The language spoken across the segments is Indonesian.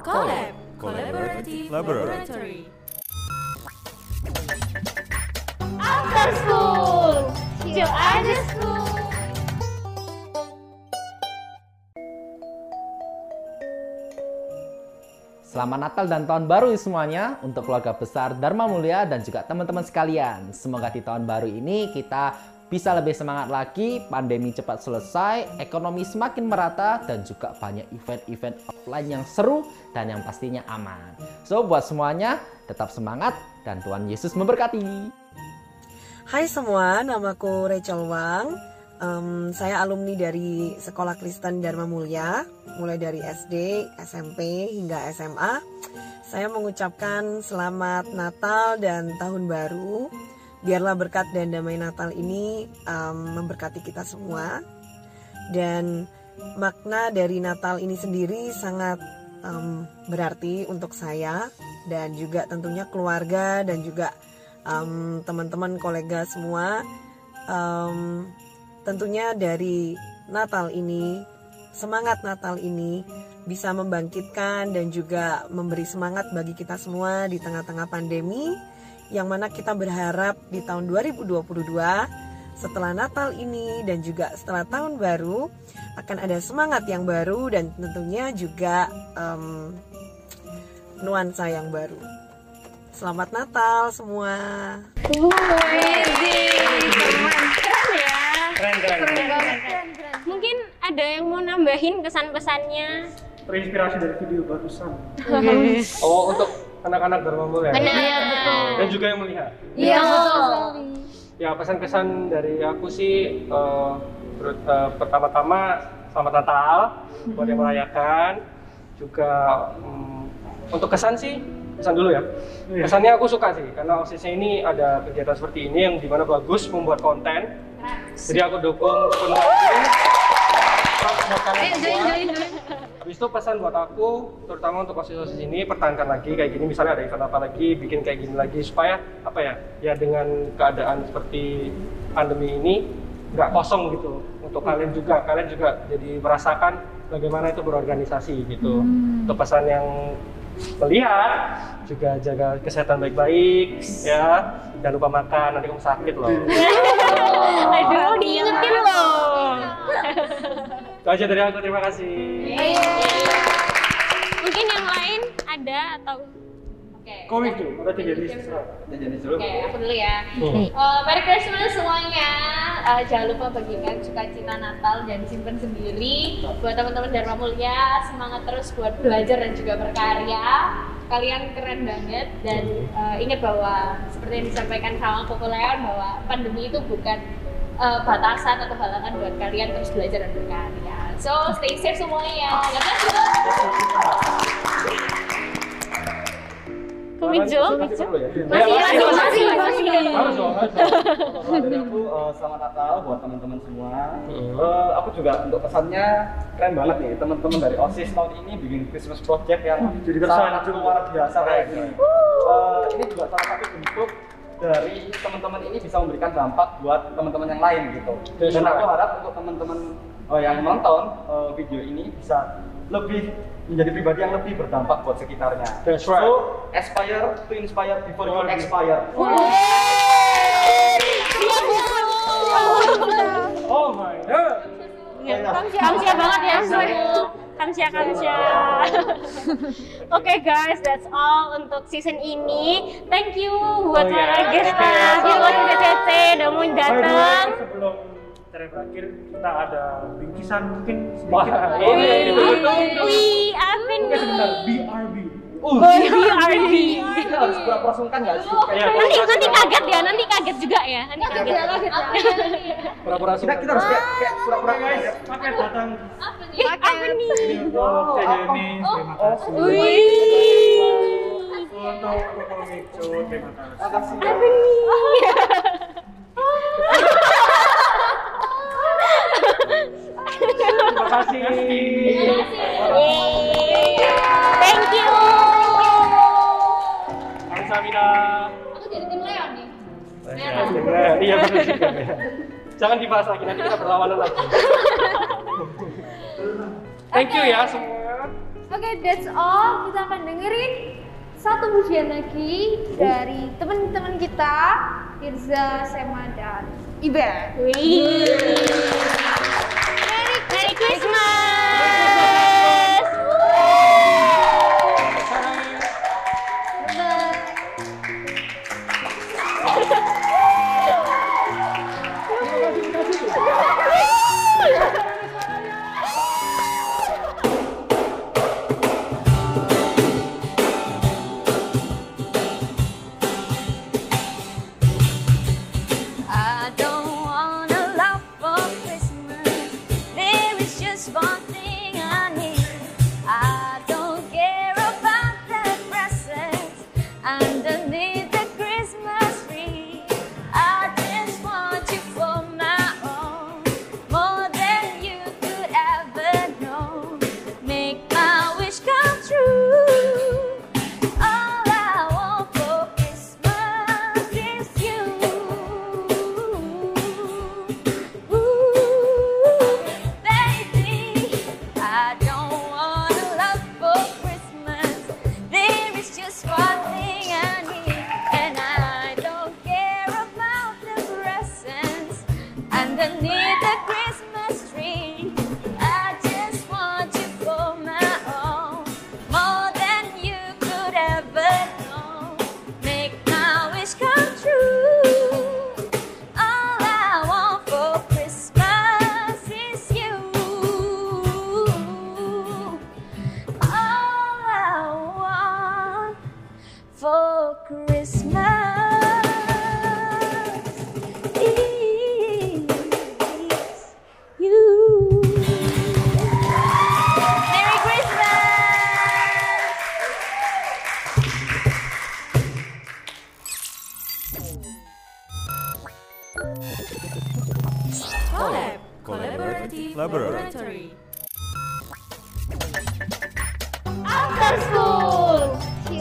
Collab Collaborative Laboratory. After School! Aja school! Selamat Natal dan Tahun Baru semuanya untuk keluarga besar Dharma Mulia dan juga teman-teman sekalian. Semoga di tahun baru ini kita bisa lebih semangat lagi, pandemi cepat selesai, ekonomi semakin merata, dan juga banyak event-event offline yang seru dan yang pastinya aman. So, buat semuanya, tetap semangat dan Tuhan Yesus memberkati. Hai semua, namaku Rachel Wang. Um, saya alumni dari Sekolah Kristen Dharma Mulia, mulai dari SD, SMP, hingga SMA. Saya mengucapkan selamat Natal dan Tahun Baru. Biarlah berkat dan damai Natal ini um, memberkati kita semua. Dan makna dari Natal ini sendiri sangat um, berarti untuk saya dan juga tentunya keluarga dan juga um, teman-teman kolega semua. Um, tentunya dari Natal ini, semangat Natal ini bisa membangkitkan dan juga memberi semangat bagi kita semua di tengah-tengah pandemi yang mana kita berharap di tahun 2022 setelah Natal ini dan juga setelah tahun baru akan ada semangat yang baru dan tentunya juga um, nuansa yang baru. Selamat Natal semua. Keren, keren, keren. Mungkin ada yang mau nambahin kesan-pesannya Terinspirasi dari video barusan. Oh, untuk anak-anak Dharma Mulia. Benar Dan juga yang melihat. Iya Ya, pesan-kesan dari aku sih eh, ber- eh, pertama-tama selamat Natal buat yang merayakan. Juga mm, untuk kesan sih kesan dulu ya. Kesannya aku suka sih karena OSIS ini ada kegiatan seperti ini yang di mana bagus membuat konten. Jadi aku dukung penuh hati. Buat kalian semua. Habis itu pesan buat aku, terutama untuk osis-osis ini, pertahankan lagi kayak gini. Misalnya ada event apa lagi, bikin kayak gini lagi supaya apa ya? Ya dengan keadaan seperti pandemi ini nggak kosong gitu. Untuk kalian juga, kalian juga jadi merasakan bagaimana itu berorganisasi gitu. Untuk pesan yang melihat juga jaga kesehatan baik-baik ya. Jangan lupa makan nanti kamu sakit loh. Aduh diingetin loh itu aja dari aku terima kasih Mungkin yang lain ada atau komik tuh udah tiga di Oke, aku dulu ya. Hmm. Eh, Merry Christmas semuanya. Eh, jangan lupa bagikan sukacita Natal dan simpen sendiri. Buat teman-teman Dharma Mulia, semangat terus buat belajar dan juga berkarya. Kalian keren banget dan eh, ingat bahwa seperti yang disampaikan sama Koko Leon bahwa pandemi itu bukan eh, batasan atau halangan buat kalian terus belajar dan berkarya. So stay safe semuanya. God bless you. Kumijo? Masih, Masih, masih, masih, masih. Harus dong, harus dari aku selamat Natal buat teman-teman semua. Hmm. Eh, aku juga untuk kesannya keren banget nih teman-teman dari OSIS tahun ini bikin Christmas project yang Jadi kesan sangat luar biasa kayak gini. Eh, ini juga salah satu bentuk dari teman-teman ini bisa memberikan dampak buat teman-teman yang lain gitu. Dan aku harap untuk teman-teman eh, yang menonton eh, video ini bisa lebih menjadi pribadi yang lebih berdampak buat sekitarnya. That's right. So, aspire to inspire before you expire. Oh my god. Kamsia banget ya Kamsia Kamsia Oke guys that's all untuk season ini Thank you buat Oh, para iya. guest Oke, Thank you buat sama-sama. udah mau Oh, datang sebelum acara berakhir kita ada bingkisan mungkin Wah, sedikit. ini, ini, ini. Wih Avin Oke sebentar, BRB. Uh, BRB kita harus pura-pura sungkan nggak sih? Iya, Nanti nanti kaget ya nanti kaget juga ya Nanti kaget Pura-pura Kita kita harus kayak kayak pura-pura guys, kayak pakai datang apa nih? Ini untuk Teh Yeni, terima kasih. Wih. Untuk terima kasih. Terima jangan dibahas lagi nanti kita berlawanan lagi thank you ya semua oke that's all kita akan dengerin satu pujian lagi dari teman-teman kita Firza Sema dan Iba. Wih.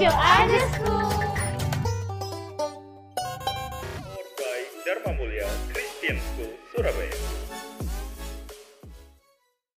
School, By Dharma Mulia Christian School, Surabaya.